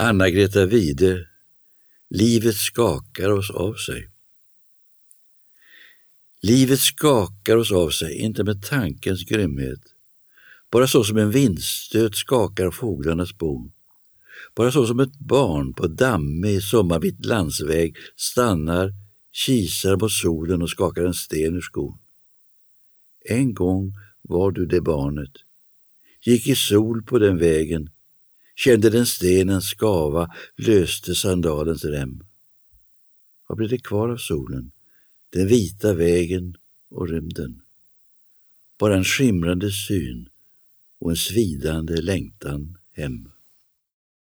Anna-Greta Wide Livet skakar oss av sig. Livet skakar oss av sig, inte med tankens grymhet. Bara så som en vindstöt skakar fåglarnas bon. Bara så som ett barn på dammig sommarvitt landsväg stannar, kisar mot solen och skakar en sten ur skon. En gång var du det barnet, gick i sol på den vägen, kände den stenen skava, löste sandalens rem. Vad blev det kvar av solen, den vita vägen och rymden? Bara en skimrande syn och en svidande längtan hem.